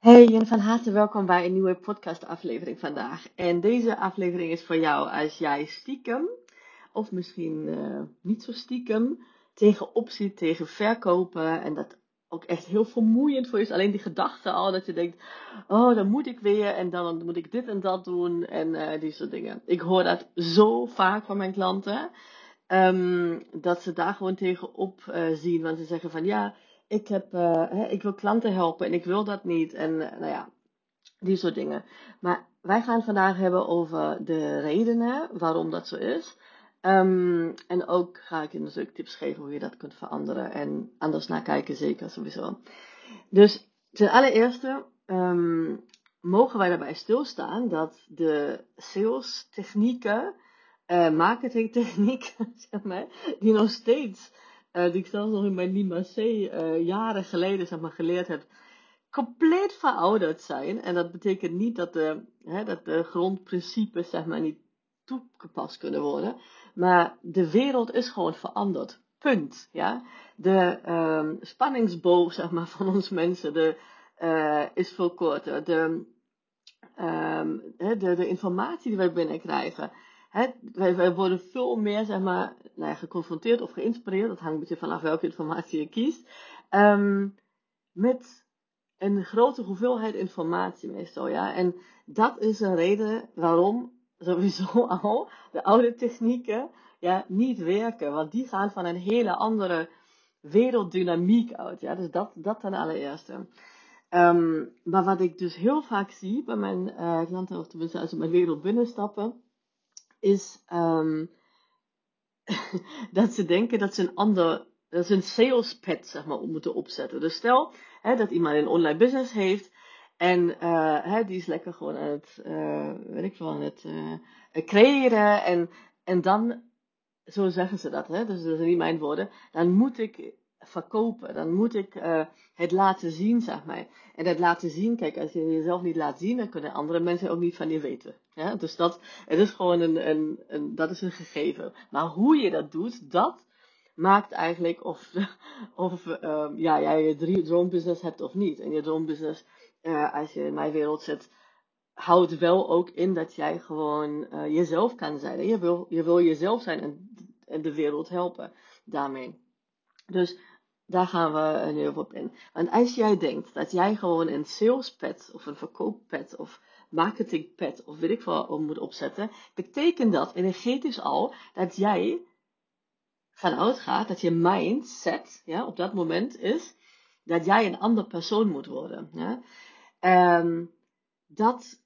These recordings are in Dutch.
Hey en van harte welkom bij een nieuwe podcastaflevering vandaag. En deze aflevering is voor jou als jij stiekem, of misschien uh, niet zo stiekem, tegenop ziet tegen verkopen. En dat ook echt heel vermoeiend voor je is. Alleen die gedachte al dat je denkt, oh dan moet ik weer en dan moet ik dit en dat doen en uh, die soort dingen. Ik hoor dat zo vaak van mijn klanten. Um, dat ze daar gewoon tegenop uh, zien. Want ze zeggen van ja, ik, heb, uh, hè, ik wil klanten helpen en ik wil dat niet. En uh, nou ja, die soort dingen. Maar wij gaan vandaag hebben over de redenen waarom dat zo is. Um, en ook ga ik je natuurlijk tips geven hoe je dat kunt veranderen. En anders naar kijken, zeker sowieso. Dus ten allereerste um, mogen wij daarbij stilstaan dat de sales technieken, uh, marketingtechniek, zeg maar, die nog steeds uh, die ik zelfs nog in mijn Lima C uh, jaren geleden zeg maar, geleerd heb, compleet verouderd zijn. En dat betekent niet dat de, hè, dat de grondprincipes zeg maar, niet toegepast kunnen worden. Maar de wereld is gewoon veranderd. Punt. Ja? De um, spanningsboog zeg maar, van ons mensen de, uh, is veel korter. De, um, de, de informatie die wij binnenkrijgen Wij, wij, worden veel meer zeg maar, nou ja, geconfronteerd of geïnspireerd, dat hangt een beetje vanaf welke informatie je kiest, um, met een grote hoeveelheid informatie meestal. Ja? En dat is een reden waarom sowieso al de oude technieken ja, niet werken, want die gaan van een hele andere werelddynamiek uit. Ja? Dus dat, dat ten allereerste. Um, maar wat ik dus heel vaak zie bij mijn uh, klanten, of tenminste als ze mijn wereld binnenstappen, is um, dat ze denken dat ze een ander, dat ze een sales pad zeg maar moeten opzetten. Dus stel hè, dat iemand een online business heeft en uh, hè, die is lekker gewoon aan het, uh, weet ik veel, het uh, creëren en, en dan, zo zeggen ze dat, hè, dus dat zijn niet mijn woorden, dan moet ik verkopen. Dan moet ik uh, het laten zien, zeg maar. En dat laten zien, kijk, als je jezelf niet laat zien, dan kunnen andere mensen ook niet van je weten. Dus dat, het is gewoon een, een, een, dat is een gegeven. Maar hoe je dat doet, dat maakt eigenlijk of, of uh, ja, jij je droombusiness hebt of niet. En je droombusiness, uh, als je in mijn wereld zit, houdt wel ook in dat jij gewoon uh, jezelf kan zijn. Je wil, je wil jezelf zijn en, en de wereld helpen daarmee. Dus daar gaan we nu op in. Want als jij denkt dat jij gewoon een salespad of een verkooppad of marketingpad of weet ik wat moet opzetten, betekent dat energetisch al dat jij van uitgaat dat je mindset ja, op dat moment is dat jij een ander persoon moet worden. Um, dat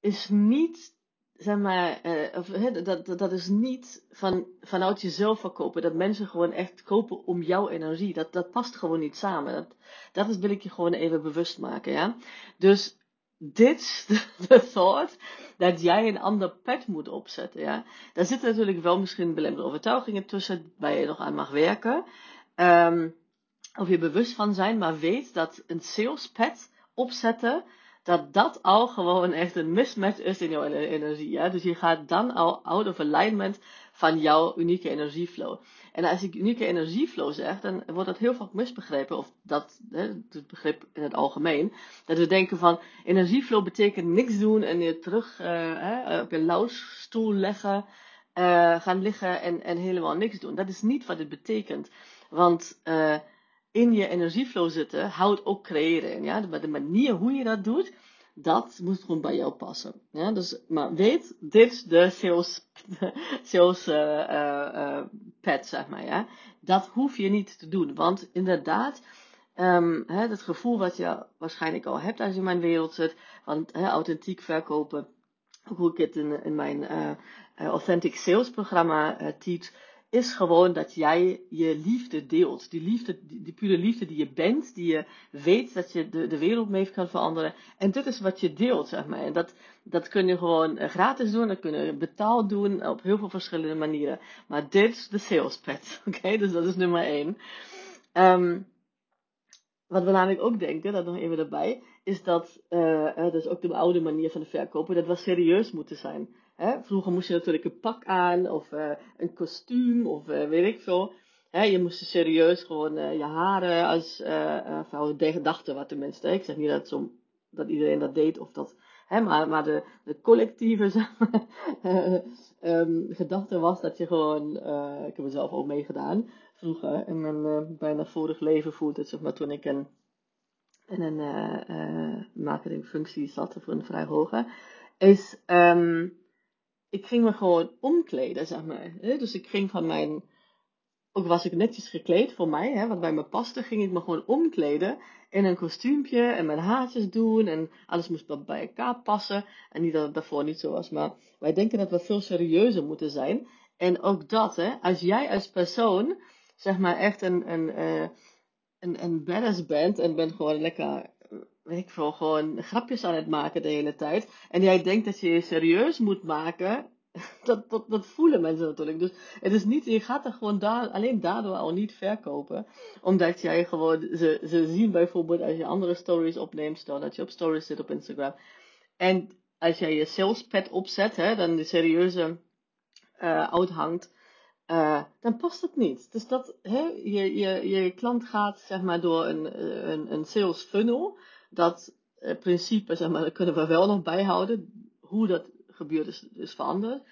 is niet zeg maar, he, dat, dat, is niet van, vanuit jezelf verkopen. Dat mensen gewoon echt kopen om jouw energie. Dat, dat past gewoon niet samen. Dat, dat is, wil ik je gewoon even bewust maken, ja. Dus dit de, thought dat jij een ander pad moet opzetten, ja. Daar zitten natuurlijk wel misschien belemmerende overtuigingen tussen waar je nog aan mag werken. Um, of je bewust van zijn, maar weet dat een sales pad opzetten dat dat al gewoon echt een mismatch is in jouw energie. Ja? Dus je gaat dan al out of alignment van jouw unieke energieflow. En als ik unieke energieflow zeg, dan wordt dat heel vaak misbegrepen, of dat, hè, het begrip in het algemeen, dat we denken van energieflow betekent niks doen en je terug uh, hè, op je lauwstoel leggen, uh, gaan liggen en, en helemaal niks doen. Dat is niet wat het betekent. Want uh, in je energieflow zitten houdt ook creëren. Ja? De manier hoe je dat doet, dat moet gewoon bij jou passen. Ja? Dus, maar weet, dit is de sales, sales uh, uh, pad, zeg maar. Ja? Dat hoef je niet te doen. Want inderdaad, um, hè, het gevoel wat je waarschijnlijk al hebt als je in mijn wereld zit, want hè, authentiek verkopen, hoe ik het in, in mijn Authentic Sales programma teach, is gewoon dat jij je liefde deelt. Die liefde, die, pure liefde die je bent, die je weet dat je de, de wereld mee kan veranderen. En dit is wat je deelt, zeg maar. En dat, dat kun je gewoon eh, gratis doen, dat kun je betaald doen, op heel veel verschillende manieren. Maar dit is de sales pad, oké? Dus dat is nummer één. Um, wat we namelijk ook denken, dat nog even erbij, is dat, uh, dat is ook de oude manier van verkopen, dat we serieus moeten zijn. Hè? Vroeger moest je natuurlijk een pak aan, of uh, een kostuum, of uh, weet ik veel. hè, je moest serieus gewoon uh, je haren als uh, vrouw dachten wat tenminste. Ik zeg niet dat, zo, dat iedereen dat deed of dat, hè, maar, maar de, de collectieve um, gedachte was dat je gewoon, ik heb het zelf ook meegedaan vroeger in mijn bijna vorig leven voelde het zeg maar toen ik een in een uh, marketingfunctie zat voor een vrij hoge, is um, ik ging me gewoon omkleden, zeg maar. Dus ik ging van mijn, ook was ik netjes gekleed voor mij, hè, wat bij me paste, ging ik me gewoon omkleden in een kostuumpje en mijn haartjes doen en alles moest bij elkaar passen. En niet dat het daarvoor niet zo was, maar wij denken dat we veel serieuzer moeten zijn. En ook dat, hè, als jij als persoon, zeg maar echt een, een, uh, een, een badass bent en bent gewoon lekker, ik veel, gewoon grapjes aan het maken de hele tijd. En jij denkt dat je je serieus moet maken, dat, dat, dat voelen mensen natuurlijk. Dus het is niet, je gaat er gewoon alleen daardoor al niet verkopen. Omdat jij gewoon, ze, ze zien bijvoorbeeld als je andere stories opneemt, stel dat je op stories zit op Instagram. En als jij je sales pad opzet, hè, dan de serieuze uh, uithangt, uh, dan past het niet. Dus dat, hè, je, je, je klant gaat zeg maar door een, een, een sales funnel. Dat uh, principe, zeg maar, dat kunnen we wel nog bijhouden. Hoe dat gebeurt is, veranderd.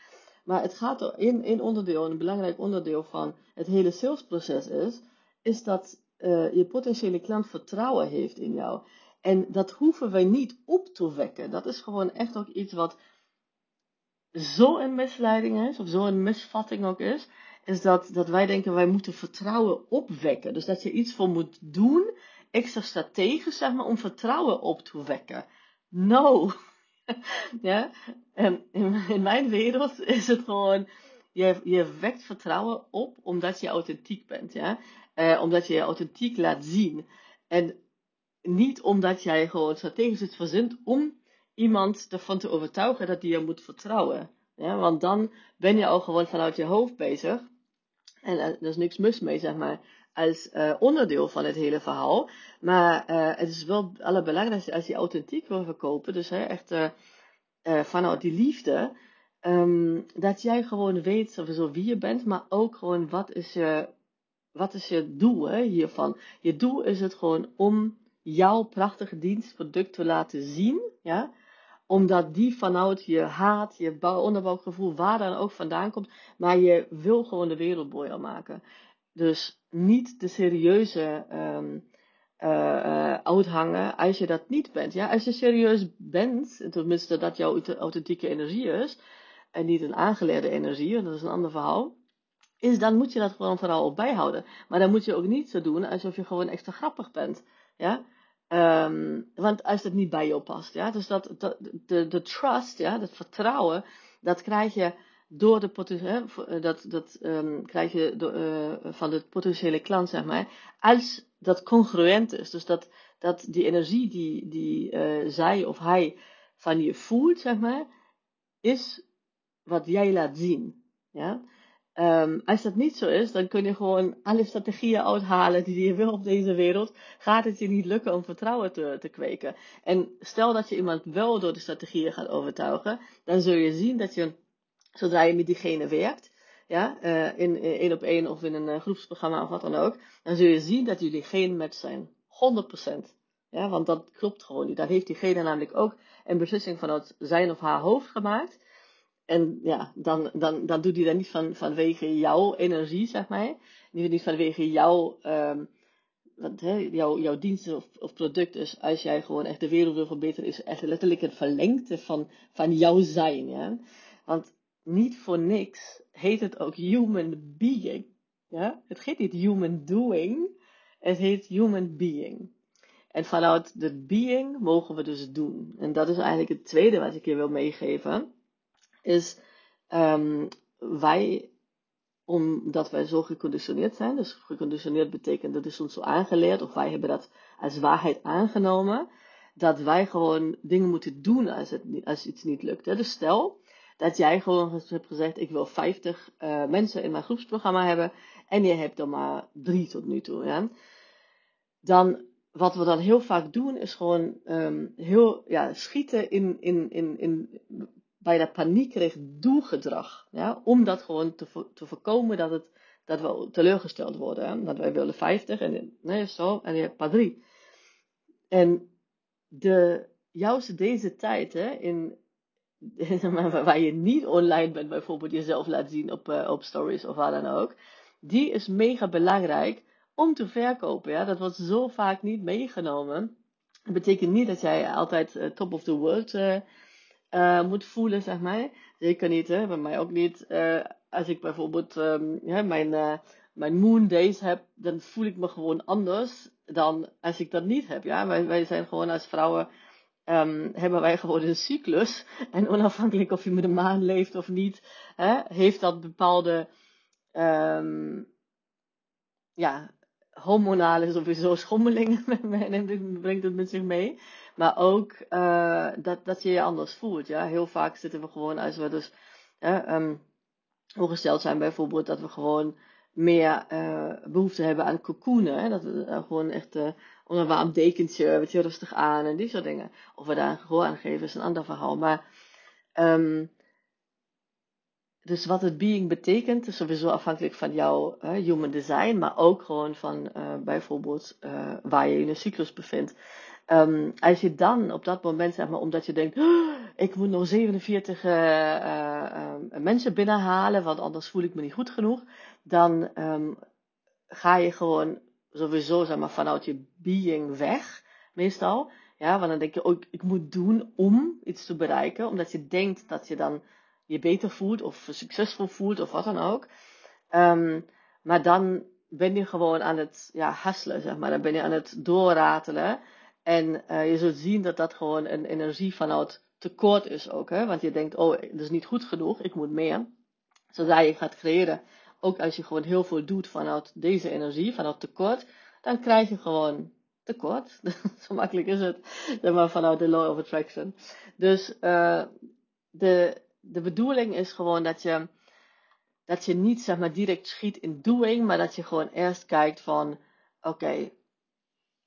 Maar het gaat er in, in onderdeel, een belangrijk onderdeel van het hele salesproces is, is dat uh, je potentiële klant vertrouwen heeft in jou. En dat hoeven wij niet op te wekken. Dat is gewoon echt ook iets wat zo een misleiding is, of zo een misvatting ook is, is dat, dat wij denken wij moeten vertrouwen opwekken. Dus dat je iets voor moet doen, extra strategisch zeg maar, om vertrouwen op te wekken. No. ja, en in, mijn wereld is het gewoon, je, je wekt vertrouwen op omdat je authentiek bent. Ja? Uh, omdat je je authentiek laat zien. En niet omdat jij gewoon strategisch iets verzint om iemand ervan te overtuigen dat die je moet vertrouwen. Ja, want dan ben je al gewoon vanuit je hoofd bezig. En er is niks mis mee, zeg maar, als uh, onderdeel van het hele verhaal. Maar uh, het is wel het allerbelangrijkste als je authentiek wil verkopen. Dus hè, echt uh, vanuit die liefde. Um, dat jij gewoon weet sowieso wie je bent, maar ook gewoon wat is je, wat is je doel hè, hiervan. Je doel is het gewoon om jouw prachtige dienstproduct te laten zien. Ja? Omdat die vanuit je haat, je onderbouwgevoel, waar dan ook vandaan komt. Maar je wil gewoon de wereld mooier maken. Dus niet de serieuze um, uithangen als je dat niet bent. Ja? Als je serieus bent, tenminste dat jouw authentieke energie is, en niet een aangeleerde energie, dat is een ander verhaal, is dan moet je dat gewoon vooral op bijhouden. Maar dan moet je ook niet zo doen alsof je gewoon extra grappig bent. Ja? Um, want als het niet bij jou past, ja, dus dat, dat de, de trust, ja, dat vertrouwen, dat krijg je door de potentiële, dat, dat um, krijg je uh, van de potentiële klant, zeg maar, als dat congruent is. Dus dat, dat die energie die, die uh, zij of hij van je voelt, zeg maar, is wat jij laat zien. Ja? Um, als dat niet zo is, dan kun je gewoon alle strategieën uithalen die je wil op deze wereld. Gaat het je niet lukken om vertrouwen te, te kweken. En stel dat je iemand wel door de strategieën gaat overtuigen, dan zul je zien dat je, zodra je met diegene werkt, ja, uh, in één op één of in een uh, groepsprogramma of wat dan ook, dan zul je zien dat jullie geen match zijn. 100%. Ja, want dat klopt gewoon niet. Dan heeft diegene namelijk ook een beslissing vanuit zijn of haar hoofd gemaakt. En ja, dan, dan, dan doet hij dat niet van, vanwege jouw energie, zeg maar. Niet, vanwege jouw, um, want, hè, jouw, jouw dienst of, of product. Dus als jij gewoon echt de wereld wil verbeteren, is echt letterlijk het verlengte van, van jouw zijn. Ja? Want niet voor niks heet het ook human being. Ja? Het heet niet human doing, het heet human being. En vanuit de being mogen we dus doen. En dat is eigenlijk het tweede wat ik je wil meegeven is um, wij, omdat wij zo geconditioneerd zijn, dus geconditioneerd betekent dat is ons zo aangeleerd, of wij hebben dat als waarheid aangenomen, dat wij gewoon dingen moeten doen als, het, als iets niet lukt. Hè? Dus stel dat jij gewoon hebt gezegd, ik wil 50 uh, eh, mensen in mijn groepsprogramma hebben, en je hebt er maar drie tot nu toe. Ja? Dan wat we dan heel vaak doen, is gewoon um, heel ja, schieten in, in, in, in bijna paniekerig doelgedrag. Ja, om dat gewoon te, te voorkomen dat het dat we teleurgesteld worden. Dat wij willen 50 en nee, zo, en je hebt maar drie. En de, juist deze tijd, hè, in, waar je niet online bent, bijvoorbeeld jezelf laat zien op, uh, op stories of waar dan ook, die is mega belangrijk om te verkopen. Ja? Dat wordt zo vaak niet meegenomen. Dat betekent niet dat jij altijd uh, top of the world uh, moet voelen, zeg maar. Zeker niet, hè? bij mij ook niet. als ik bijvoorbeeld ja, mijn, mijn moon days heb, dan voel ik me gewoon anders dan als ik dat niet heb. Ja? Wij, wij zijn gewoon als vrouwen um, hebben wij gewoon een cyclus. En onafhankelijk of je met de maan leeft of niet, hè, heeft dat bepaalde um, ja, hormonale sowieso schommelingen brengt het met zich mee. Maar ook uh, dat, dat je je anders voelt. Ja? Heel vaak zitten we gewoon als we dus um, ongesteld zijn bijvoorbeeld, dat we gewoon meer uh, behoefte hebben aan cocoonen. Dat we uh, gewoon echt uh, onder een warm dekentje, weet je, rustig aan en die soort dingen. Of we daar een gehoor aan geven is een ander verhaal. Maar, um, dus wat het being betekent, is sowieso afhankelijk van jouw human design, maar ook gewoon van bijvoorbeeld waar je in een cyclus bevindt. Um, als je dan op dat moment, zeg maar, omdat je denkt, oh, ik moet nog 47 uh, uh, mensen binnenhalen, want anders voel ik me niet goed genoeg, dan um, ga je gewoon sowieso, zeg maar, vanuit je being weg, meestal. Ja, want dan denk je, oh, ik, moet doen om iets te bereiken, omdat je denkt dat je dan je beter voelt of succesvol voelt of wat dan ook. Um, maar dan ben je gewoon aan het ja, hasselen, zeg maar. Dan ben je aan het doorratelen. En uh, je zult zien dat dat gewoon een energie vanuit tekort is ook. Hè? Want je denkt, oh, dat is niet goed genoeg, ik moet meer. Zodra je gaat creëren, ook als je gewoon heel veel doet vanuit deze energie, vanuit tekort, dan krijg je gewoon tekort. Zo makkelijk is het, zeg maar, vanuit de law of attraction. Dus uh, de, de bedoeling is gewoon dat je, dat je niet zeg maar direct schiet in doing, maar dat je gewoon eerst kijkt van, oké,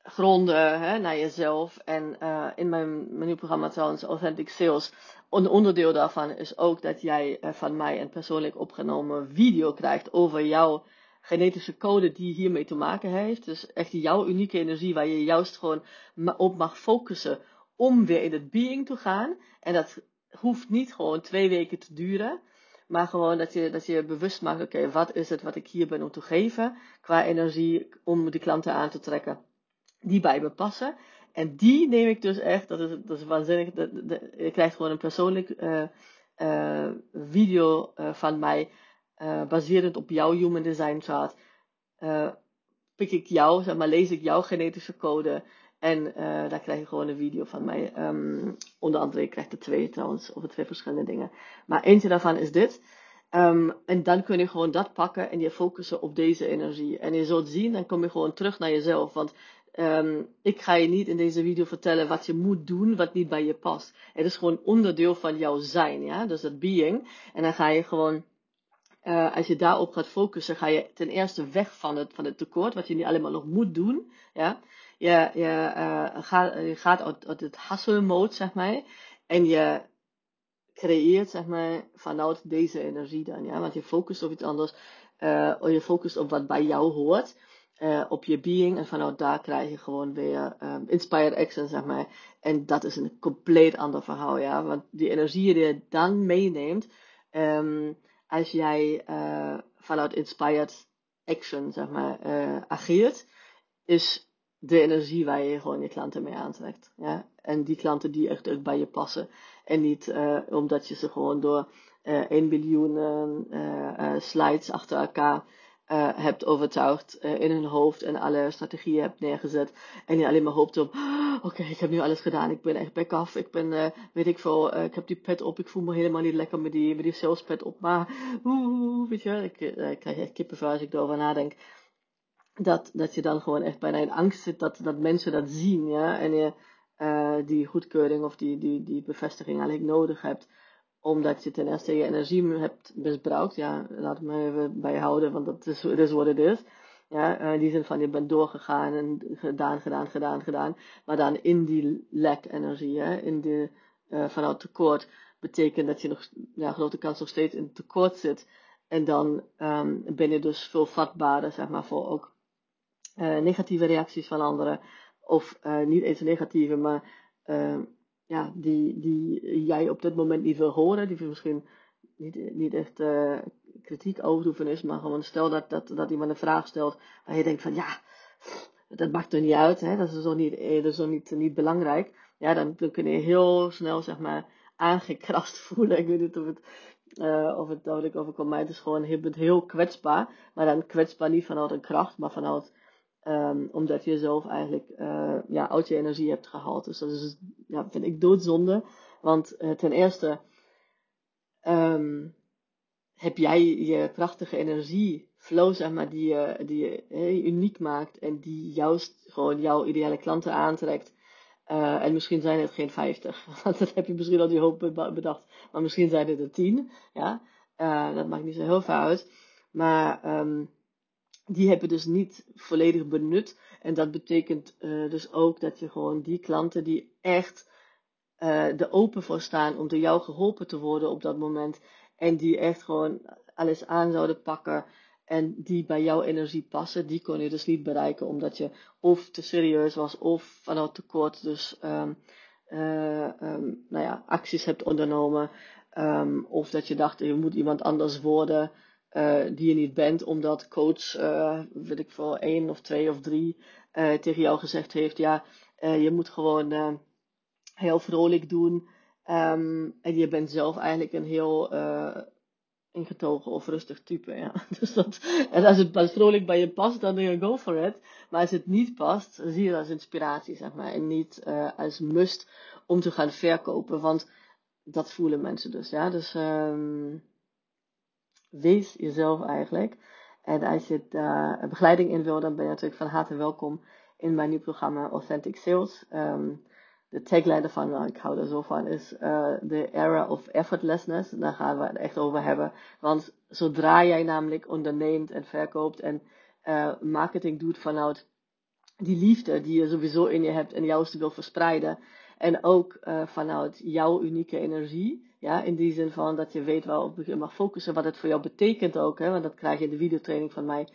gronden hè, naar jezelf. En uh, in mijn, mijn programma trouwens, Authentic Sales, een onderdeel daarvan is ook dat jij uh, van mij een persoonlijk opgenomen video krijgt over jouw genetische code die hiermee te maken heeft. Dus echt jouw unieke energie waar je juist gewoon op mag focussen om weer in het being te gaan. En dat hoeft niet gewoon twee weken te duren. Maar gewoon dat je, dat je bewust maakt, oké, wat is het wat ik hier ben om te geven qua energie om de klanten aan te trekken die bij me passen. En die neem ik dus echt, dat is, dat is waanzinnig. Je krijgt gewoon een persoonlijk uh, uh, video uh, van mij, baserend op jouw human design chart. pik ik jou, zeg maar, lees ik jouw genetische code. En daar krijg je gewoon een video van mij. Um, onder andere, ik krijg er twee trouwens, over twee verschillende dingen. Maar eentje daarvan is dit. Um, en dan kun je gewoon dat pakken en je focussen op deze energie. En je zult zien, dan kom je gewoon terug naar jezelf. Want Um, ik ga je niet in deze video vertellen wat je moet doen, wat niet bij je past. Het is gewoon onderdeel van jouw zijn, ja, dus dat being. En dan ga je gewoon, uh, als je daarop gaat focussen, ga je ten eerste weg van het, van het tekort, wat je niet allemaal nog moet doen, ja. Je, je, uh, gaat, je gaat uit, het hustle mode, zeg maar, en je creëert, zeg maar, vanuit deze energie dan, ja. Want je focust op iets anders, uh, je focust op wat bij jou hoort uh, op je being. En vanuit daar krijg je gewoon weer um, inspired action, zeg maar. En dat is een compleet ander verhaal, ja. Want die energie die je dan meeneemt, um, als jij uh, vanuit inspired action, zeg maar, uh, ageert, is de energie waar je gewoon je klanten mee aantrekt. Ja? En die klanten die echt ook bij je passen. En niet omdat je ze gewoon door uh, 1 biljoen uh, slides achter elkaar uh, hebt overtuigd uh, in hun hoofd en alle strategieën hebt neergezet. En je alleen maar hoopt op, oh, oké, ik heb nu alles gedaan, ik ben echt back af, ik ben, uh, weet ik veel, ik heb die pet op, ik voel me helemaal niet lekker met die, met die sales pet op, maar, weet je, ik, ik krijg echt kippenvel als ik erover nadenk. Dat, dat je dan gewoon echt bijna in angst zit dat, dat mensen dat zien, ja, en je die goedkeuring of die, die, die bevestiging eigenlijk nodig hebt omdat je ten eerste je energie hebt misbruikt. Ja, laat me even bijhouden, want dat is, is wat het is. Ja, in eh, die zin van je bent doorgegaan en gedaan, gedaan, gedaan, gedaan. Maar dan in die lek energie, hè, in de, uh, vanuit tekort, betekent dat je nog, ja, grote kans nog steeds in tekort zit. En dan ehm, ben je dus veel vatbaarder, zeg maar, voor ook uh, negatieve reacties van anderen. Of niet eens negatieve, maar uh, ja, die, die jij op dit moment niet wil horen. Die misschien niet, niet echt kritiek over is. Maar gewoon stel dat, dat, dat iemand een vraag stelt waar je denkt van ja, dat maakt er niet uit. Hè? Dat is zo niet, is zo niet, niet belangrijk. Ja, dan, dan kun je heel snel zeg maar aangekrast voelen. Ik weet niet of het uh, of het dodelijk overkomt. Maar het is gewoon, bent heel kwetsbaar. Maar dan kwetsbaar niet vanuit een kracht, maar vanuit um, omdat je zelf eigenlijk uh, ja, je energie hebt gehaald. Dus dat is, ja, vind ik doodzonde. Want uh, ten eerste um, heb jij je prachtige energie, flow zeg maar, die je, die uniek maakt. En die juist gewoon jouw ideale klanten aantrekt. Uh, en misschien zijn het geen 50. Want dat heb je misschien al die hoop bedacht. Maar misschien zijn het er 10. Ja? Dat maakt niet zo heel veel uit. Maar um, die hebben dus niet volledig benut. En dat betekent uh, dus ook dat je gewoon die klanten die echt uh, er open voor staan om door jou geholpen te worden op dat moment. En die echt gewoon alles aan zouden pakken. En die bij jouw energie passen, die kon je dus niet bereiken omdat je of te serieus was of vanuit tekort dus um, nou ja, acties hebt ondernomen. Um, of dat je dacht, je moet iemand anders worden uh, die je niet bent, omdat coach, uh, weet ik veel, één of twee of drie uh, tegen jou gezegd heeft, ja, je moet gewoon heel vrolijk doen. Um, en je bent zelf eigenlijk een heel ingetogen of rustig type. Ja. Dus dat, en als het vrolijk bij je past, dan denk je go for it. Maar als het niet past, zie je dat als inspiratie, zeg maar. En niet als must om te gaan verkopen. Want dat voelen mensen dus. Ja. Dus um, wees jezelf eigenlijk. En als je daar uh, begeleiding in wil, dan ben je natuurlijk van harte welkom in mijn nieuw programma Authentic Sales. Um, de tagline ervan, nou, ik hou er zo van, is the era of effortlessness. Daar gaan we het echt over hebben. Want zodra jij namelijk onderneemt en verkoopt en uh, marketing doet vanuit die liefde die je sowieso in je hebt en juist wil verspreiden. En ook uh, vanuit jouw unieke energie. Ja, in die zin van dat je weet waarop je mag focussen, wat het voor jou betekent ook. Hè, want dat krijg je in de videotraining van mij.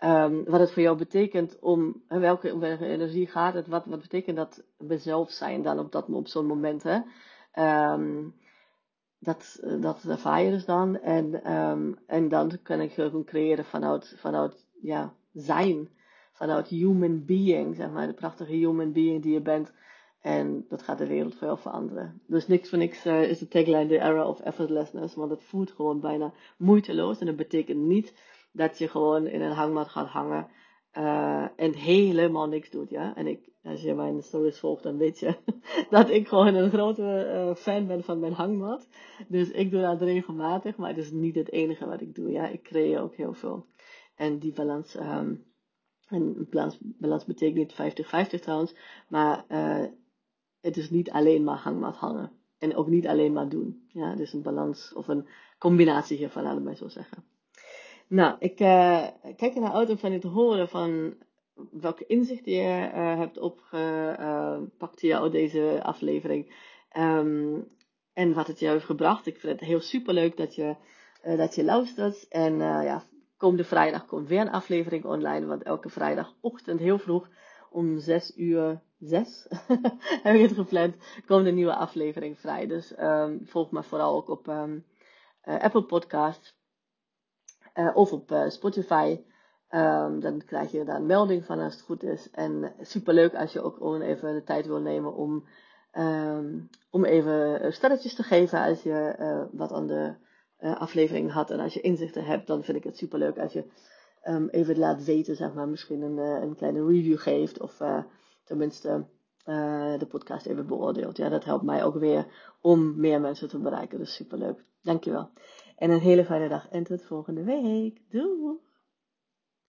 Um, wat het voor jou betekent om, welke, welke energie gaat het, wat, wat betekent dat mezelf zijn dan op, dat, op zo'n moment. Hè? Um, dat, dat ervaar je dus dan. En, um, en dan kan ik gewoon creëren vanuit, vanuit ja, zijn. Vanuit human being, zeg maar. De prachtige human being die je bent. En dat gaat de wereld jou veranderen. Dus niks voor niks uh, is de tagline The Era of Effortlessness. Want het voelt gewoon bijna moeiteloos. En dat betekent niet dat je gewoon in een hangmat gaat hangen. Uh, en helemaal niks doet, ja. En ik, als je mijn stories volgt, dan weet je dat ik gewoon een grote uh, fan ben van mijn hangmat. Dus ik doe dat regelmatig, maar het is niet het enige wat ik doe, ja. Ik creëer ook heel veel. En die balans, um, en balans, balans betekent niet 50-50 trouwens, maar het is niet alleen maar hangmat hangen. En ook niet alleen maar doen. Ja, is een balans of een combinatie hiervan, laat mij zo zeggen. Nou, ik uh, kijk naar uit om van te horen van welke inzichten je uh, hebt opgepakt uh, jou deze aflevering. Um, en wat het jou heeft gebracht. Ik vind het heel super leuk dat je, dat je luistert. En ja, komende vrijdag komt weer een aflevering online. Want elke vrijdagochtend heel vroeg om 6 uur 6 heb ik het gepland. Komt een nieuwe aflevering vrij. Dus um, volg me vooral ook op um, Apple Podcasts uh, of op uh, Spotify. Um, dan krijg je daar een melding van als het goed is. En superleuk als je ook gewoon even de tijd wil nemen om, om even sterretjes te geven als je wat aan de aflevering had. En als je inzichten hebt, dan vind ik het superleuk als je even laat weten, zeg maar, misschien een, een kleine review geeft. Of tenminste de podcast even beoordeelt. Ja, dat helpt mij ook weer om meer mensen te bereiken. Dus superleuk. Dankjewel. En een hele fijne dag en tot volgende week. Doei!